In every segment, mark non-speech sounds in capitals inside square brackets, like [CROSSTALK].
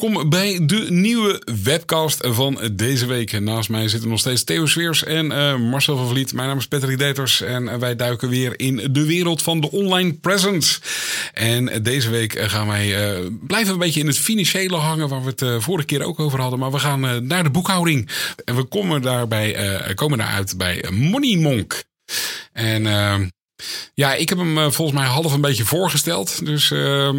welkom bij de nieuwe webcast van deze week. Naast mij zitten nog steeds Theo Sweers en uh, Marcel van Vliet. Mijn naam is Patrick Deters en wij duiken weer in de wereld van de online presence. En deze week gaan wij blijven een beetje in het financiële hangen waar we het vorige keer ook over hadden. Maar we gaan naar de boekhouding. En we komen daarbij, komen daaruit bij Money Monk. En ja, ik heb hem uh, volgens mij half een beetje voorgesteld. Dus uh,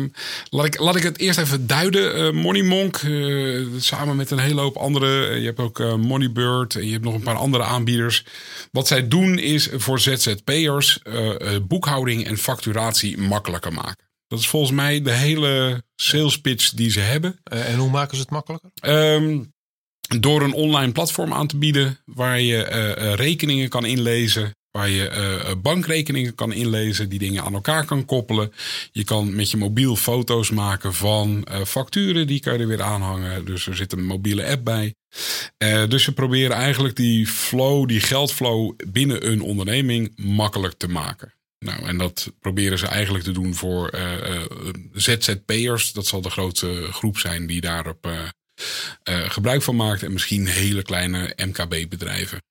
laat, ik, laat ik het eerst even duiden. Uh, Money Monk, uh, samen met een hele hoop andere. Je hebt ook Moneybird en je hebt nog een paar andere aanbieders. Wat zij doen is voor ZZP'ers boekhouding en facturatie makkelijker maken. Dat is volgens mij de hele sales pitch die ze hebben. en hoe maken ze het makkelijker? Um, door een online platform aan te bieden waar je rekeningen kan inlezen Waar je uh, bankrekeningen kan inlezen, die dingen aan elkaar kan koppelen. Je kan met je mobiel foto's maken van uh, facturen, die kan je er weer aanhangen. Dus er zit een mobiele app bij. Dus ze proberen eigenlijk die flow, die geldflow binnen een onderneming makkelijk te maken. Nou, en dat proberen ze eigenlijk te doen voor ZZP'ers. Dat zal de grootste groep zijn die daarop gebruik van maakt. En misschien hele kleine MKB-bedrijven.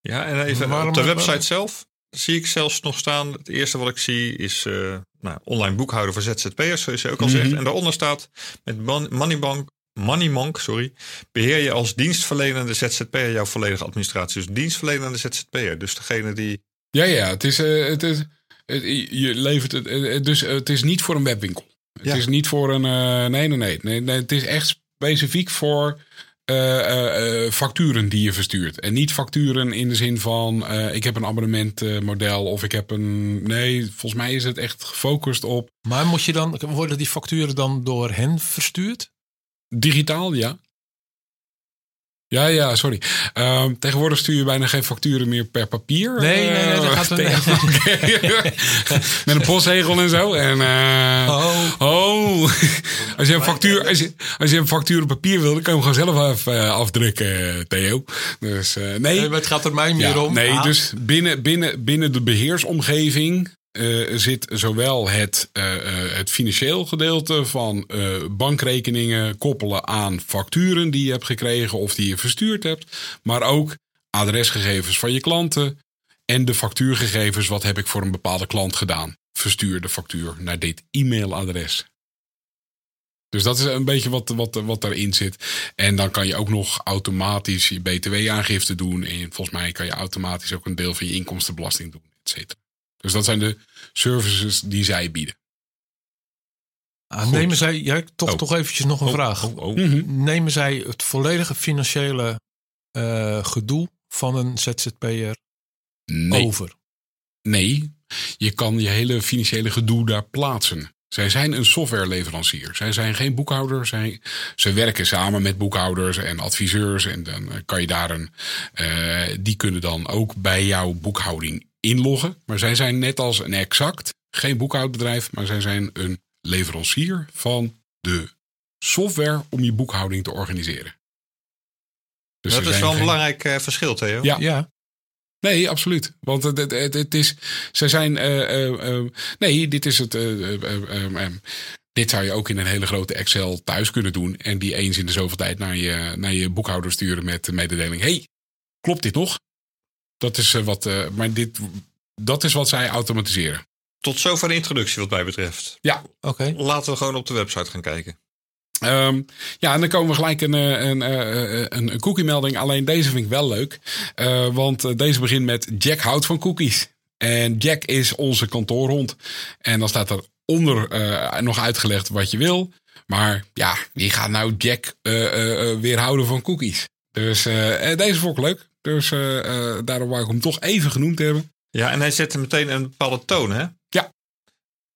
Ja, en even op de website zelf zie ik zelfs nog staan. Het eerste wat ik zie is uh, nou, online boekhouden voor ZZP'ers, zoals je ook al mm -hmm. zegt. En daaronder staat met Moneybank, Moneymonk, sorry, beheer je als dienstverlenende ZZP'er jouw volledige administratie. Dus dienstverlenende ZZP'er. Dus degene die. Ja, ja, het is. Uh, het is het, je levert het. Dus het is niet voor een webwinkel. Het ja. is niet voor een. Nee, nee, nee, nee, nee. Het is echt specifiek voor facturen die je verstuurt. En niet facturen in de zin van ik heb een abonnementmodel of ik heb een. Nee, volgens mij is het echt gefocust op. Maar moet je dan, worden die facturen dan door hen verstuurd? Digitaal, ja. Ja, ja, sorry. Uh, tegenwoordig stuur je bijna geen facturen meer per papier. Nee, nee, nee, dat gaat er [LAUGHS] [LAUGHS] Met een postzegel en zo. En, uh, oh. oh. Als je een factuur, als je, als je een factuur op papier wil, dan kan je hem gewoon zelf af, uh, afdrukken, Theo. Dus, nee. nee. Maar het gaat er mij meer ja, om. Nee, ah. dus binnen, binnen, binnen de beheersomgeving uh, zit zowel het, uh, het financieel gedeelte van bankrekeningen koppelen aan facturen die je hebt gekregen of die je verstuurd hebt, maar ook adresgegevens van je klanten en de factuurgegevens. Wat heb ik voor een bepaalde klant gedaan? Verstuur de factuur naar dit e-mailadres. Dus dat is een beetje wat, wat, wat daarin zit. En dan kan je ook nog automatisch je BTW-aangifte doen. En volgens mij kan je automatisch ook een deel van je inkomstenbelasting doen, et cetera. Dus dat zijn de services die zij bieden. Ah, nemen zij, ja, toch, oh. toch eventjes nog een oh, vraag. Oh. Nemen zij het volledige financiële uh, gedoe van een ZZP'er nee. over? Nee, je kan je hele financiële gedoe daar plaatsen. Zij zijn een softwareleverancier. Zij zijn geen boekhouder. Zij, ze werken samen met boekhouders en adviseurs. En dan kan je daar een. Uh, die kunnen dan ook bij jouw boekhouding inloggen. Maar zij zijn net als een exact geen boekhoudbedrijf, maar zij zijn een leverancier van de software om je boekhouding te organiseren. Dus dat is wel een geen... belangrijk uh, verschil, Theo. Ja. ja. Nee, absoluut. Want het, het, het, het is. Ze zijn. Uh, uh, nee, dit is het. dit zou je ook in een hele grote Excel thuis kunnen doen. En die eens in de zoveel tijd naar je, naar je boekhouder sturen met de mededeling: hey, klopt dit nog? Dat is wat. maar dit, dat is wat zij automatiseren. Tot zover de introductie, wat mij betreft. Ja, oké. Okay. Laten we gewoon op de website gaan kijken. Um, ja, en dan komen we gelijk een, een, een, een cookie-melding. Alleen deze vind ik wel leuk. Uh, want deze begint met Jack houdt van cookies. En Jack is onze kantoorhond. En dan staat er onder uh, nog uitgelegd wat je wil. Maar ja, wie gaat nou Jack uh, weerhouden van cookies? Dus deze vond ik leuk. Dus daarom wou ik hem toch even genoemd hebben. Ja, en hij zette meteen een bepaalde toon, hè? Ja.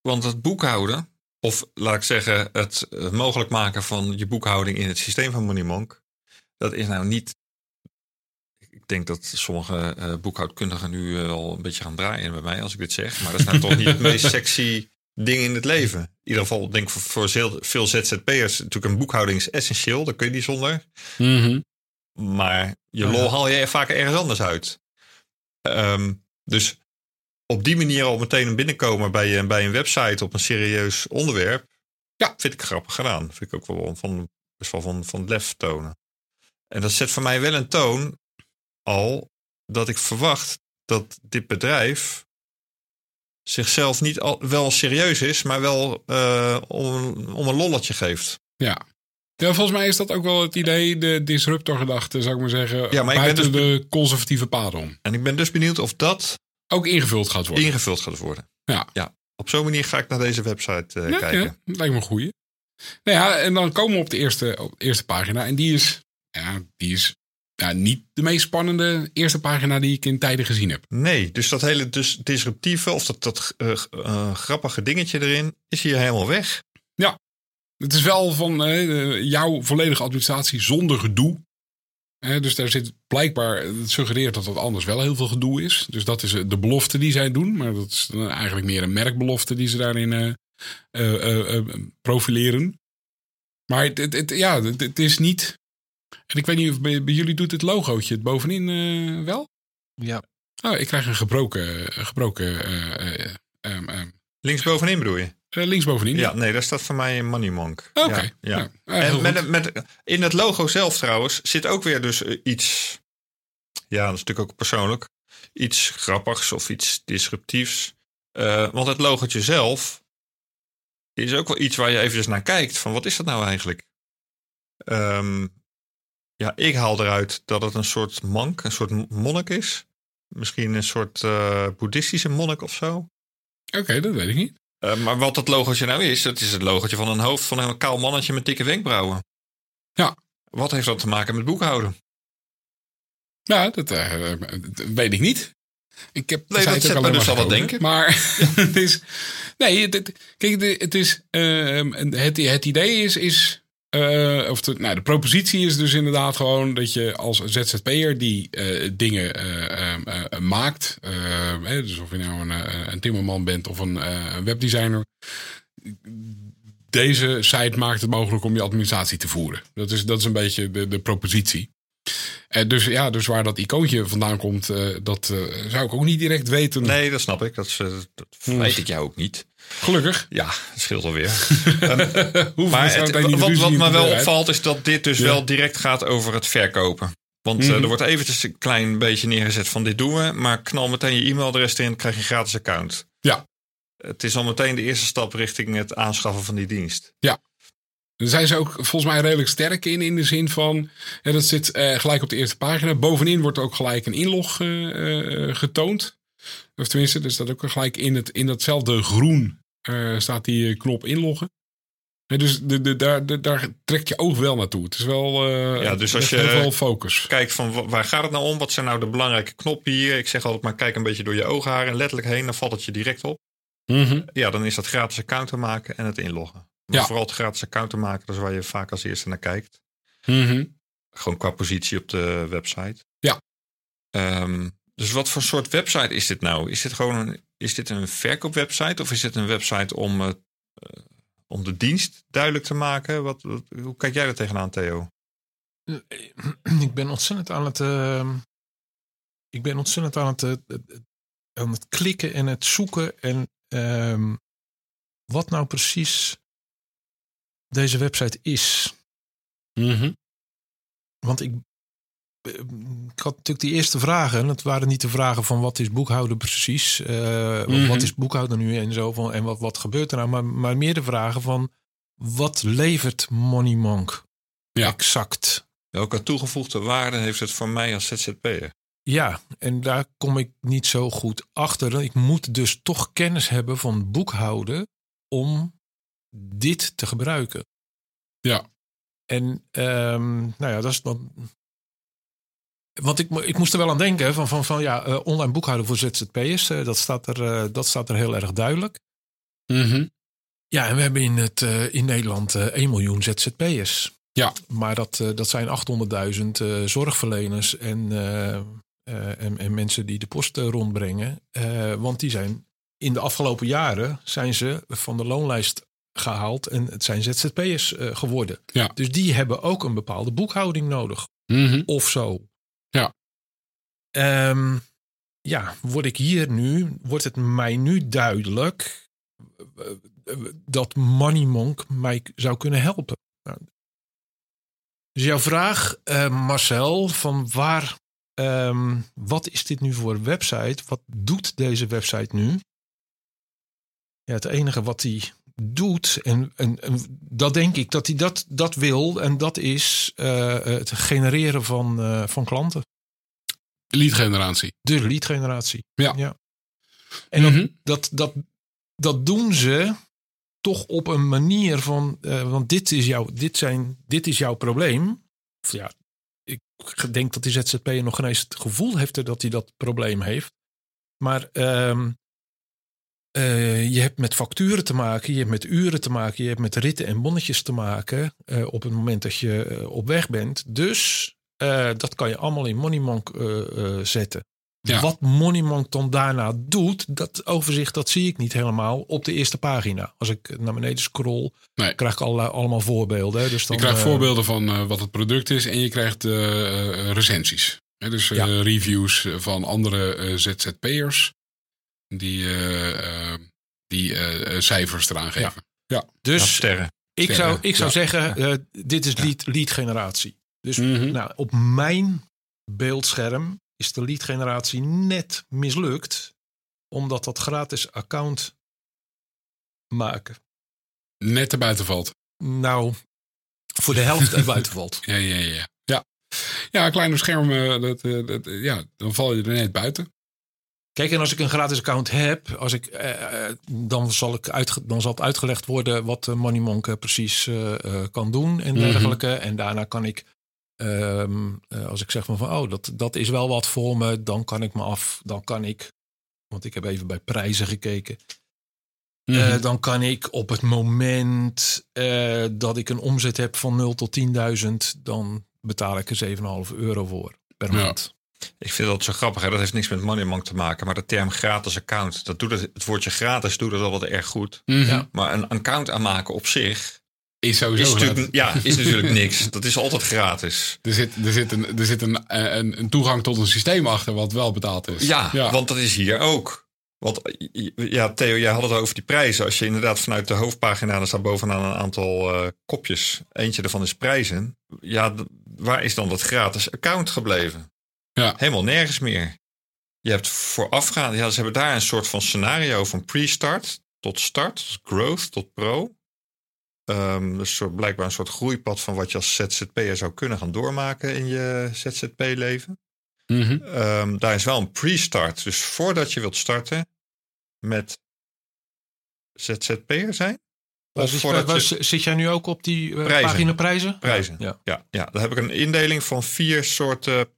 Want het boekhouden of laat ik zeggen, het mogelijk maken van je boekhouding in het systeem van MoneyMonk Dat is nou niet. Ik denk dat sommige uh, boekhoudkundigen nu al een beetje gaan draaien bij mij als ik dit zeg. Maar dat is nou toch niet het [LAUGHS] meest sexy ding in het leven. In ieder geval, denk ik voor, voor veel ZZP'ers natuurlijk een boekhouding is essentieel. Daar kun je niet zonder. Mhm. Maar je lol haal je vaak ergens anders uit. Ehm, dus op die manier al meteen binnenkomen bij, een, bij een website op een serieus onderwerp. Ja, vind ik grappig gedaan. Vind ik ook wel van, best wel van, van lef tonen. En dat zet voor mij wel een toon al dat ik verwacht dat dit bedrijf zichzelf niet al, wel serieus is, maar wel uh, om, om een lolletje geeft. Ja. Ja, volgens mij is dat ook wel het idee, de disruptor-gedachte, zou ik maar zeggen. Ja, maar buiten dus de conservatieve paden om. En ik ben dus benieuwd of dat ook ingevuld gaat worden. Ingevuld gaat worden. Ja. ja. Op zo'n manier ga ik naar deze website uh, kijken. Ja, dat lijkt me een goeie. Nou ja, en dan komen we op de eerste, op de eerste pagina. En die is, ja, die is ja, niet de meest spannende eerste pagina die ik in tijden gezien heb. Nee, dus dat hele dus disruptieve of dat, dat uh, uh, grappige dingetje erin is hier helemaal weg. Het is wel van uh, jouw volledige administratie zonder gedoe. dus daar zit blijkbaar, het suggereert dat dat anders wel heel veel gedoe is. Dus dat is de belofte die zij doen. Maar dat is eigenlijk meer een merkbelofte die ze daarin profileren. Maar het, het, ja, het, is niet en ik weet niet of bij, jullie doet het logootje het bovenin uh, wel? Ja. Oh, ik krijg een gebroken... gebroken uh, um, um, links bovenin bedoel je? Links bovenin. Ja, nee, daar staat voor mij Money Monk. Oké. Ja, ja. en met, met, in het logo zelf trouwens zit ook weer dus iets... Ja, dat is natuurlijk ook persoonlijk. Iets grappigs of iets disruptiefs. Uh, want het logotje zelf is ook wel iets waar je even naar kijkt. Van wat is dat nou eigenlijk? Um, ja, ik haal eruit dat het een soort monk, een soort monnik is. Misschien een soort uh, boeddhistische monnik of zo. Oké, dat weet ik niet. Uh, maar wat dat logootje nou is, dat is het logootje van een hoofd van een kaal mannetje met dikke wenkbrauwen. Ja. Wat heeft dat te maken met boekhouden? Ja, dat uh, weet ik niet. Ik heb nee, dat zet me dus al wat denken. Maar [LAUGHS] [LAUGHS] het is... Nee, het, kijk, het is... het, het idee is, is uh, of de, nou, de propositie is dus inderdaad gewoon dat je als ZZP'er die uh, dingen uh, maakt. Dus of je nou een, een timmerman bent of een, een webdesigner. Deze site maakt het mogelijk om je administratie te voeren. Dat is, dat is een beetje de, de propositie. Uh, dus ja, dus waar dat icoontje vandaan komt, uh, dat uh, zou ik ook niet direct weten. Nee, dat snap ik. Dat, dat weet ik jou ook niet. Gelukkig. Ja, het scheelt alweer. [LAUGHS] um, maar het, wat, wat me wel opvalt is dat dit dus ja. wel direct gaat over het verkopen. Want mm -hmm. er wordt eventjes een klein beetje neergezet van dit doen we. Maar knal meteen je e-mailadres erin, krijg je een gratis account. Ja. Het is al meteen de eerste stap richting het aanschaffen van die dienst. Ja. Daar zijn ze ook volgens mij redelijk sterk in, in de zin van, ja, dat zit uh, gelijk op de eerste pagina. Bovenin wordt ook gelijk een inlog uh, uh, getoond. Of tenminste, er staat ook gelijk in, het, in datzelfde groen staat die knop inloggen. Dus de, de, daar, de, daar trekt je oog wel naartoe. Het is wel, ja, dus als je wel focus. kijkt van waar gaat het nou om? Wat zijn nou de belangrijke knoppen hier? Ik zeg altijd maar kijk een beetje door je ooghaar letterlijk heen. Dan valt het je direct op. Mm -hmm. Ja, dan is dat gratis account te maken en het inloggen. Maar ja. vooral het gratis account te maken, dat is waar je vaak als eerste naar kijkt. Mm -hmm. Gewoon qua positie op de website. Ja. Um, dus wat voor soort website is dit nou? Is dit gewoon een, is dit een verkoopwebsite of is dit een website om, uh, om de dienst duidelijk te maken? Wat, wat, hoe kijk jij er tegenaan, Theo? Ik ben ontzettend aan het. Uh, ik ben ontzettend aan het, uh, aan het klikken en het zoeken. En ehm, wat nou precies deze website is. Mm -hmm. Want ik, ik had natuurlijk die eerste vragen. Het waren niet de vragen van wat is boekhouden precies. Uh, mm -hmm. Wat is boekhouden nu en zo. Van, en wat, wat gebeurt er nou. Maar, maar meer de vragen van wat levert Money Monk ja. exact? Welke toegevoegde waarde heeft het voor mij als ZZP'er? Ja, en daar kom ik niet zo goed achter. Ik moet dus toch kennis hebben van boekhouden om dit te gebruiken. Ja. En um, nou ja, dat is dan. Want ik, ik moest er wel aan denken van, van, van ja, uh, online boekhouden voor ZZP'ers, uh, dat, staat er, uh, dat staat er heel erg duidelijk. Mm -hmm. Ja, en we hebben in, het, in Nederland 1 miljoen ZZP'ers. Ja. Maar dat, dat zijn 800.000 zorgverleners en, en, en, mensen die de post rondbrengen. want die zijn in de afgelopen jaren zijn ze van de loonlijst gehaald en het zijn ZZP'ers uh, geworden. Ja. Dus die hebben ook een bepaalde boekhouding nodig. Mhm. Of zo. Ja. Um, ja, word ik hier nu, wordt het mij nu duidelijk eh, eh, dat Money Monk mij zou kunnen helpen. Nou, dus jouw vraag, Marcel, van waar, um, wat is dit nu voor website? Wat doet deze website nu? Ja, het enige wat hij doet, en, en, en, dat denk ik dat hij dat, dat wil, en dat is uh, het genereren van, uh, van klanten. Lead generatie. De lead generatie. Ja. ja. En mm -hmm. dat, dat, dat doen ze toch op een manier van, uh, want dit is, jouw, dit, zijn, dit is jouw probleem. Of ja, ik denk dat die ZZP'er nog geen eens het gevoel heeft dat hij dat probleem heeft. Maar um, uh, je hebt met facturen te maken, je hebt met uren te maken, je hebt met ritten en bonnetjes te maken uh, op het moment dat je uh, op weg bent. Dus dat kan je allemaal in Moneymonk zetten. Ja. Wat Moneymonk dan daarna doet, dat overzicht dat zie ik niet helemaal op de eerste pagina. Als ik naar beneden scroll, nee. krijg ik al, allemaal voorbeelden. Dus dan, je krijgt voorbeelden van wat het product is en je krijgt recensies. dus Ja. reviews van andere ZZP'ers die, uh, uh, die uh, cijfers eraan geven. Ja. Dus Ja, sterren. ik Sterren, zou, ik zou ja. zeggen, dit is lead, lead generatie. Dus Mhm. nou, op mijn beeldscherm is de lead generatie net mislukt. Omdat dat gratis account maken. Net er buiten valt. Nou, voor de helft er buiten [LAUGHS] valt. Ja, ja, ja. Ja, ja kleine schermen, dat, eh, dat, eh, ja, dan val je er net buiten. Kijk, en als ik een gratis account heb, als ik, eh, eh, dan, zal ik uitge- dan zal het uitgelegd worden wat de Money Monk eh, precies eh, eh, kan doen en Mhm. dergelijke. En daarna kan ik, ehm, eh, als ik zeg van, van oh, dat, dat is wel wat voor me, dan kan ik me af, dan kan ik, want ik heb even bij prijzen gekeken. Mhm. Dan kan ik op het moment dat ik een omzet heb van 0 tot 10.000, dan betaal ik er 7,5 euro voor per Ja. maand. Ik vind dat zo grappig. Hè? Dat heeft niks met Moneymonk te maken. Maar de term gratis account, dat doet het, het woordje gratis doet het al wat erg goed. Mhm. Maar een account aanmaken op zich Is sowieso is natuurlijk, ja, is natuurlijk [LAUGHS] niks. Dat is altijd gratis. Er zit, er zit, een, er zit een, een, een toegang tot een systeem achter wat wel betaald is. Ja, want dat is hier ook. Want ja, Theo, jij had het over die prijzen. Als je inderdaad vanuit de hoofdpagina, dan staat bovenaan een aantal eh, kopjes. Eentje daarvan is prijzen. Ja, waar is dan dat gratis account gebleven? Ja. Helemaal nergens meer. Je hebt voorafgaand, ja, ze hebben daar een soort van scenario van pre-start tot start, dus growth tot pro. Ehm dus soort, blijkbaar een soort groeipad van wat je als ZZP'er zou kunnen gaan doormaken in je ZZP-leven. Mhm. Ehm, daar is wel een pre-start. Dus voordat je wilt starten met ZZP'er zijn. Of voordat je zit jij nu ook op die eh, pagina prijzen? prijzen. Ja. Ja, ja, dan heb ik een indeling van vier soorten.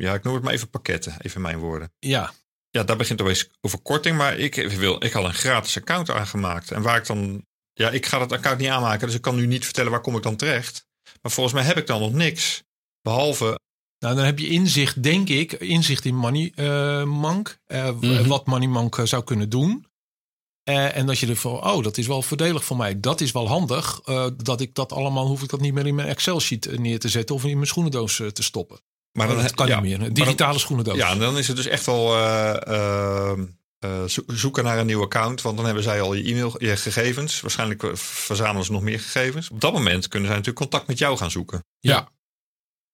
Ja, ik noem het maar even pakketten, even mijn woorden. Ja, Ja, daar begint opeens over korting. Maar ik, wil, ik had een gratis account aangemaakt. En waar ik dan. Ja, ik ga dat account niet aanmaken. Dus ik kan nu niet vertellen waar kom ik dan terecht. Maar volgens mij heb ik dan nog niks. Behalve. nou dan heb je inzicht, denk ik, inzicht in Money eh, Monk. eh, Mhm. Wat Money Monk eh, zou kunnen doen. En dat je ervan, oh, dat is wel voordelig voor mij. Dat is wel handig. dat ik dat allemaal, hoef ik dat niet meer in mijn Excel-sheet neer te zetten of in mijn schoenendoos te stoppen. Maar dan dat kan ja, niet meer. Digitale schoenendoos. Ja, en dan is het dus echt wel eh, eh, eh, zo- zoeken naar een nieuw account. Want dan hebben zij al je e-mail, je gegevens. Waarschijnlijk verzamelen ze nog meer gegevens. Op dat moment kunnen zij natuurlijk contact met jou gaan zoeken. Ja.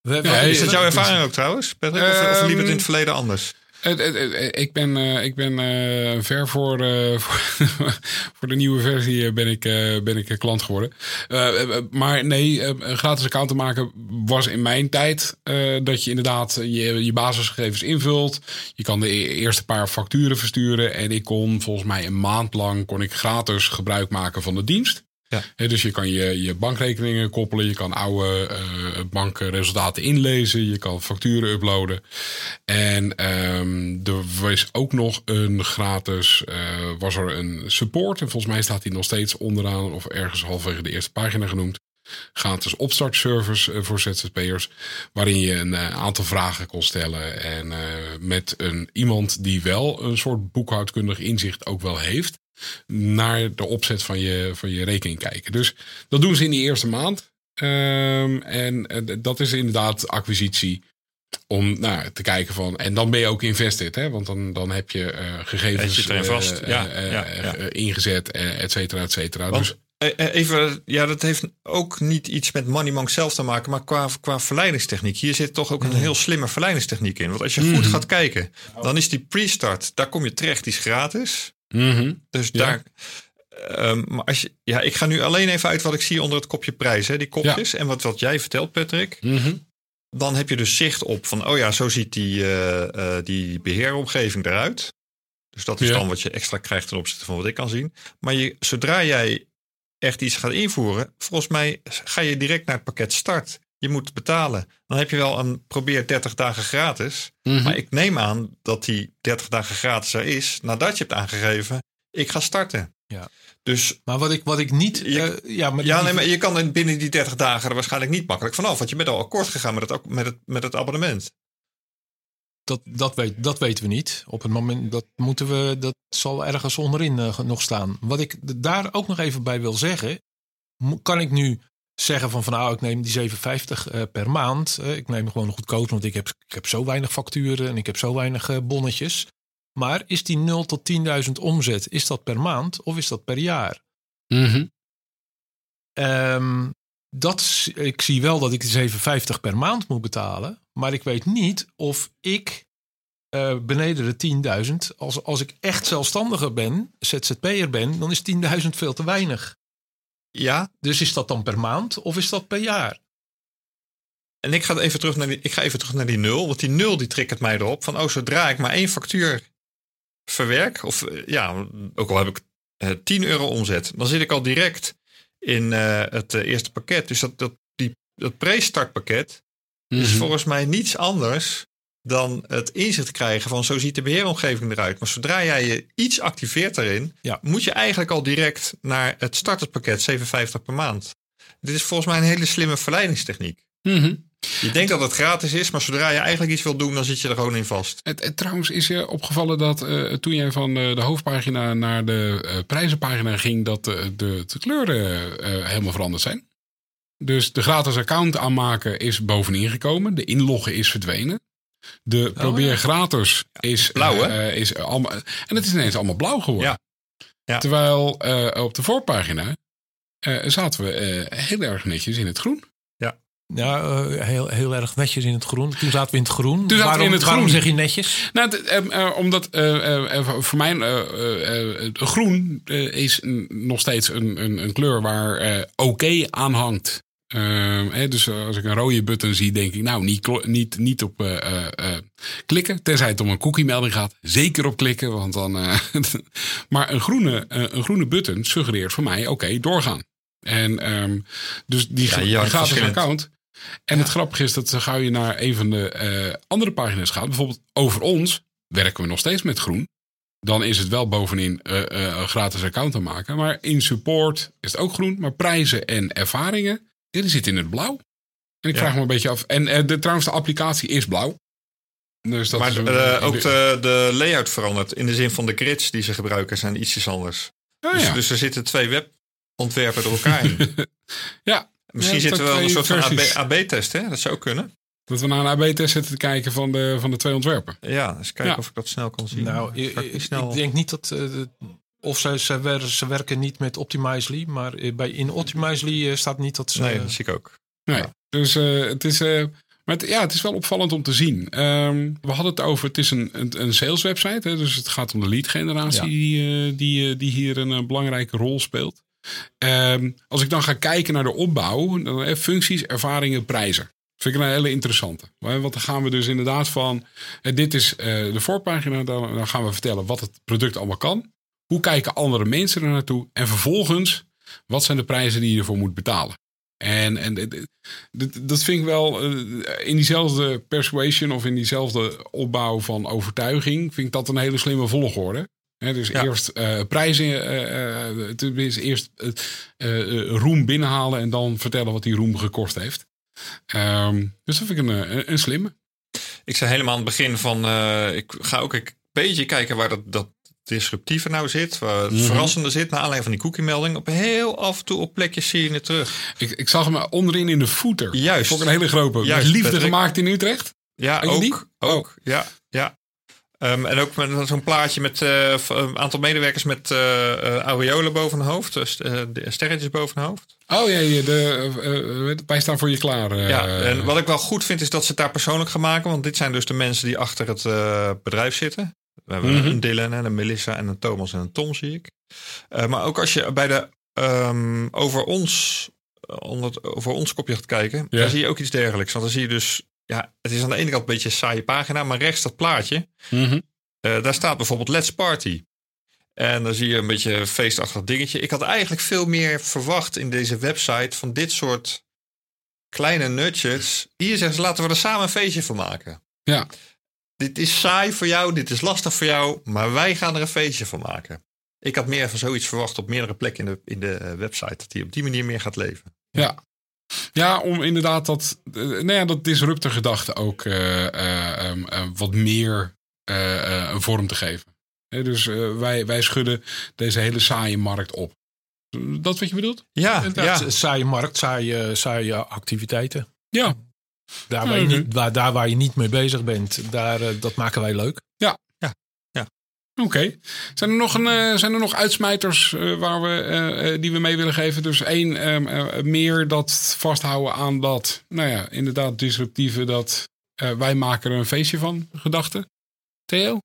We- Ja, Is dat jouw ervaring ook trouwens, Patrick? Of, of liep het in Ehm, het verleden anders? Het- ik ben, eh, ik ben eh, ver voor, eh, [LAUGHS] voor, de nieuwe versie eh, ben ik, eh, ben ik eh, klant geworden. Eh, eh, maar nee, eh, een gratis account te maken was in mijn tijd eh, dat je inderdaad je, je basisgegevens invult. Je kan de e- eerste paar facturen versturen. En ik kon volgens mij een maand lang kon ik gratis gebruik maken van de dienst. Ja. Dus je kan je, je bankrekeningen koppelen, je kan oude eh, bankresultaten inlezen, je kan facturen uploaden. En ehm, er was ook nog een gratis, eh, was er een support. En volgens mij staat die nog steeds onderaan of ergens halverwege de eerste pagina genoemd. gratis opstartservice voor ZZP'ers. Waarin je een aantal vragen kon stellen. En met een, iemand die wel een soort boekhoudkundig inzicht ook wel heeft. Naar de opzet van je, van je rekening kijken. Dus dat doen ze in die eerste maand. Um, en dat is inderdaad acquisitie om nou, te kijken van. En dan ben je ook invested, hè? Want dan, dan heb je uh, gegevens je vast. Uh, ja, ja, ja. ingezet, et cetera, et cetera. Want, dus, even, ja, dat heeft ook niet iets met Moneymonk zelf te maken, maar qua, qua verleidingstechniek. Hier zit toch ook een heel slimme verleidingstechniek in. Want als je goed mm gaat kijken, dan is die pre-start, daar kom je terecht, die is gratis. Mm -hmm. Dus daar. Um, maar als je, ja, ik ga nu alleen even uit wat ik zie onder het kopje prijs, hè, die kopjes. En wat, wat jij vertelt, Patrick. Mm -hmm dan heb je dus zicht op van, oh ja, zo ziet die, uh, die beheeromgeving eruit. Dus dat is dan wat je extra krijgt ten opzichte van wat ik kan zien. Maar je, zodra jij echt iets gaat invoeren, volgens mij ga je direct naar het pakket start. Je moet betalen. Dan heb je wel een probeer 30 dagen gratis. Mhm. Maar ik neem aan dat die 30 dagen gratis er is nadat je hebt aangegeven, ik ga starten. Ja. Dus, maar wat ik, wat ik niet. Je, uh, ja, maar, ja nee, maar je kan binnen die 30 dagen er waarschijnlijk niet makkelijk vanaf. Want je bent al akkoord gegaan met het, met het, met het abonnement. Dat, dat, weet, dat weten we niet. Op het moment dat moeten we, dat zal ergens onderin uh, nog staan. Wat ik daar ook nog even bij wil zeggen. Kan ik nu zeggen van, van nou, ik neem die 7,50 uh, per maand. Uh, ik neem gewoon goedkoop, want ik heb, ik heb zo weinig facturen en ik heb zo weinig uh, bonnetjes. Maar is die 0 tot 10.000 omzet, is dat per maand of is dat per jaar? Mm um, dat, ik zie wel dat ik die 7,50 per maand moet betalen. Maar ik weet niet of ik beneden de 10.000, als, als ik echt zelfstandiger ben, ZZP'er ben, dan is 10.000 veel te weinig. Ja. Dus is dat dan per maand of is dat per jaar? En ik ga even terug naar die, ik ga even terug naar die nul. Want die nul die triggert mij erop. Van oh, zodra ik maar één factuur verwerk, of eh, ja, ook al heb ik uh, eh, 10 euro omzet, dan zit ik al direct in uh, het eerste pakket. Dus dat, dat, die, dat pre-startpakket mm -hmm. is volgens mij niets anders dan het inzicht krijgen van zo ziet de beheeromgeving eruit. Maar zodra jij je iets activeert daarin, ja. moet je eigenlijk al direct naar het starterpakket 7,50 per maand. Dit is volgens mij een hele slimme verleidingstechniek. Mm -hmm. Je denkt dat het gratis is, maar zodra je eigenlijk iets wil doen, dan zit je er gewoon in vast. Het, het trouwens is je opgevallen dat uh, toen jij van de, de, hoofdpagina naar de uh, prijzenpagina ging, dat de, de, de kleuren helemaal veranderd zijn. Dus de gratis account aanmaken is bovenin gekomen. De inloggen is verdwenen. De probeer oh, ja. gratis is blauw. Hè? is allemaal, en het is ineens allemaal blauw geworden. Terwijl op de voorpagina zaten we heel erg netjes in het groen. Ja, uh, heel, heel erg netjes in het groen. Toen zaten we in het groen. Toen waarom, in het waarom groen. zeg je netjes? Nou, uh, omdat voor mij groen is nog steeds een, een, een kleur waar oké okay aan hangt. Hè, dus als ik een rode button zie, denk ik, nou, niet, niet, niet op klikken. Tenzij het om een cookie-melding gaat. Zeker op klikken, want dan. [LAUGHS] maar een groene, een groene button suggereert voor mij, oké, okay, doorgaan. En um, dus die, ja, die gratis account. En ja. het grappige is dat gauw je naar een van de andere pagina's gaat, bijvoorbeeld over ons, werken we nog steeds met groen. Dan is het wel bovenin uh, uh, een gratis account te maken. Maar in support is het ook groen. Maar prijzen en ervaringen, die zitten in het blauw. En ik ja. vraag me een beetje af. En de, trouwens, de applicatie is blauw. Dus dat maar is een, ook de, de layout verandert. In de zin van de grids die ze gebruiken zijn ietsjes anders. Oh, dus, ja. dus er zitten twee webontwerpen door elkaar in. [LAUGHS] ja. Misschien zitten we wel een soort versies. van AB-test, hè? Dat zou kunnen. Dat we naar een AB-test zitten te kijken van de, van de twee ontwerpen. Ja, eens kijken ja. of ik dat snel kan zien. Nou, ik, ik, snel... ik denk niet dat... Uh, of ze, ze, wer, ze, werken niet met Optimizely, maar bij, in Optimizely uh, staat niet dat ze... Nee, dat zie ik ook. Nee, ja. dus uh, het is... maar het, ja, het is wel opvallend om te zien. Um, we hadden het over, het is een, een, een sales website. Hè, dus het gaat om de lead generatie ja. die, die, die hier een belangrijke rol speelt. Um, als ik dan ga kijken naar de opbouw, dan, eh, functies, ervaringen, prijzen. Vind ik een hele interessante. Want dan gaan we dus inderdaad van, eh, dit is uh, de voorpagina, dan, dan gaan we vertellen wat het product allemaal kan. Hoe kijken andere mensen er naartoe? En vervolgens, wat zijn de prijzen die je ervoor moet betalen? En, en dat vind ik wel in diezelfde persuasion of in diezelfde opbouw van overtuiging, vind ik dat een hele slimme volgorde. dus eerst uh, prijzen, uh, eerst roem binnenhalen en dan vertellen wat die roem gekost heeft. Um, dus dat vind ik een, een, slimme. Ik zei helemaal aan het begin van, ik ga ook een beetje kijken waar dat, dat disruptieve nou zit, waar het mhm. verrassende zit, naar aanleiding van die cookie-melding. Op heel af en toe op plekjes zie je het terug. Ik, ik zag hem onderin in de voeter. Juist. Vond een hele grote. Juist, liefde gemaakt in Utrecht. Ja, ook. Ook, oh. ja. ja. Um, en ook met zo'n plaatje met uh, een aantal medewerkers met uh, uh, aureolen boven hun hoofd, sterretjes boven hun hoofd. Oh ja, de, wij staan voor je klaar. ja, en wat ik wel goed vind is dat ze het daar persoonlijk gaan maken, want dit zijn dus de mensen die achter het bedrijf zitten. We hebben mm -hmm. een Dylan en een Melissa en een Thomas en een Tom, zie ik. maar ook als je bij de um, over ons onder, over ons kopje gaat kijken, ja. dan zie je ook iets dergelijks. Want dan zie je dus ja, het is aan de ene kant een beetje een saaie pagina, maar rechts dat plaatje, mhm. eh, daar staat bijvoorbeeld Let's Party. En dan zie je een beetje een feestachtig dingetje. Ik had eigenlijk veel meer verwacht in deze website van dit soort kleine nutjes. Hier zeggen ze, laten we er samen een feestje van maken. Ja. Dit is saai voor jou, dit is lastig voor jou, maar wij gaan er een feestje van maken. Ik had meer van zoiets verwacht op meerdere plekken in de, in de eh, website. Dat hij op die manier meer gaat leven. Ja, ja, om inderdaad dat, uh, nou ja, dat disruptor gedachte ook uh, uh, wat meer een vorm te geven. dus wij, wij schudden deze hele saaie markt op. Dat wat je bedoelt? Ja, ja. saaie markt, saaie, saaie activiteiten. Ja. Daar waar, je niet, waar, daar waar je niet mee bezig bent, daar, dat maken wij leuk. Ja, Oké. Zijn, er nog een, uh, zijn er nog uitsmijters uh, waar we, die we mee willen geven? Dus één, ehm, meer dat vasthouden aan dat, nou ja, inderdaad disruptieve, dat wij maken er een feestje van, gedachte. Theo?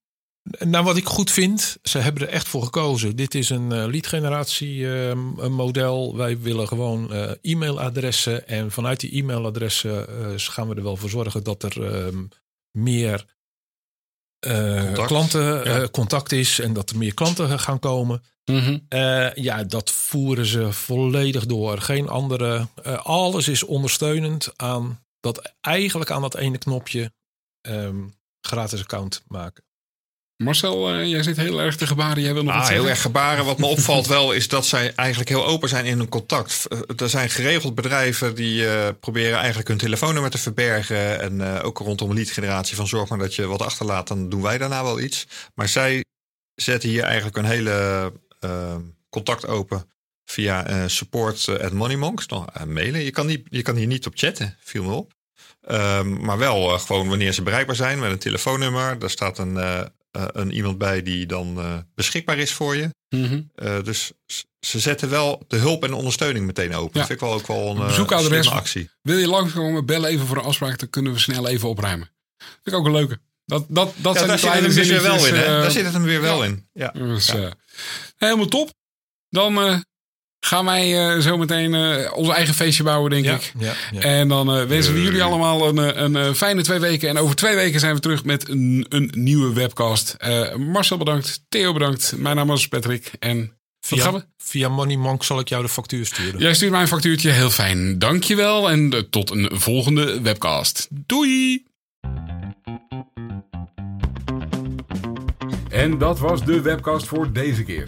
Nou, wat ik goed vind, ze hebben er echt voor gekozen. Dit is een lead generatie ehm, model. Wij willen gewoon e-mailadressen. En vanuit die e-mailadressen gaan we er wel voor zorgen dat er ehm, meer uh, contact. klanten, ja. uh, contact is en dat er meer klanten gaan komen. Mm -hmm. uh, ja, dat voeren ze volledig door. Geen andere. alles is ondersteunend aan dat eigenlijk aan dat ene knopje um, gratis account maken. Marcel, uh, jij zit heel erg te gebaren. Jij wil nog ah, heel erg gebaren. Wat me [LAUGHS] opvalt wel is dat zij eigenlijk heel open zijn in hun contact. Eh, er zijn geregeld bedrijven die uh, proberen eigenlijk hun telefoonnummer te verbergen. En uh, ook rondom lead generatie van zorg maar dat je wat achterlaat. Dan doen wij daarna wel iets. Maar zij zetten hier eigenlijk een hele contact open via support at Moneymonks. Nou, mailen. Je kan, niet, je kan hier niet op chatten, viel me op. Um, maar wel gewoon wanneer ze bereikbaar zijn met een telefoonnummer. Daar staat een, uh, een iemand bij die dan uh, beschikbaar is voor je. Mm -hmm. uh, dus ze zetten wel de hulp en ondersteuning meteen open. Ja. Dat vind ik wel ook wel een bezoekadres actie. Wil je langskomen, bellen even voor een afspraak, dan kunnen we snel even opruimen. Dat vind ik ook een leuke. Dat, dat, dat ja, zijn de kleine zit weer wel in. Hè? Daar zit het hem weer wel in. Ja. Dus, helemaal top. Dan gaan wij uh, zo meteen uh, ons eigen feestje bouwen, denk ja, ik. Ja, ja. En dan uh, wensen we jullie allemaal een, een fijne twee weken. En over twee weken zijn we terug met een, een nieuwe webcast. Marcel bedankt, Theo bedankt. Mijn naam is Patrick. En via, gaan we? via Money Monk zal ik jou de factuur sturen. Jij stuurt mij een factuurtje, heel fijn. Dankjewel en tot een volgende webcast. Doei! En dat was de webcast voor deze keer.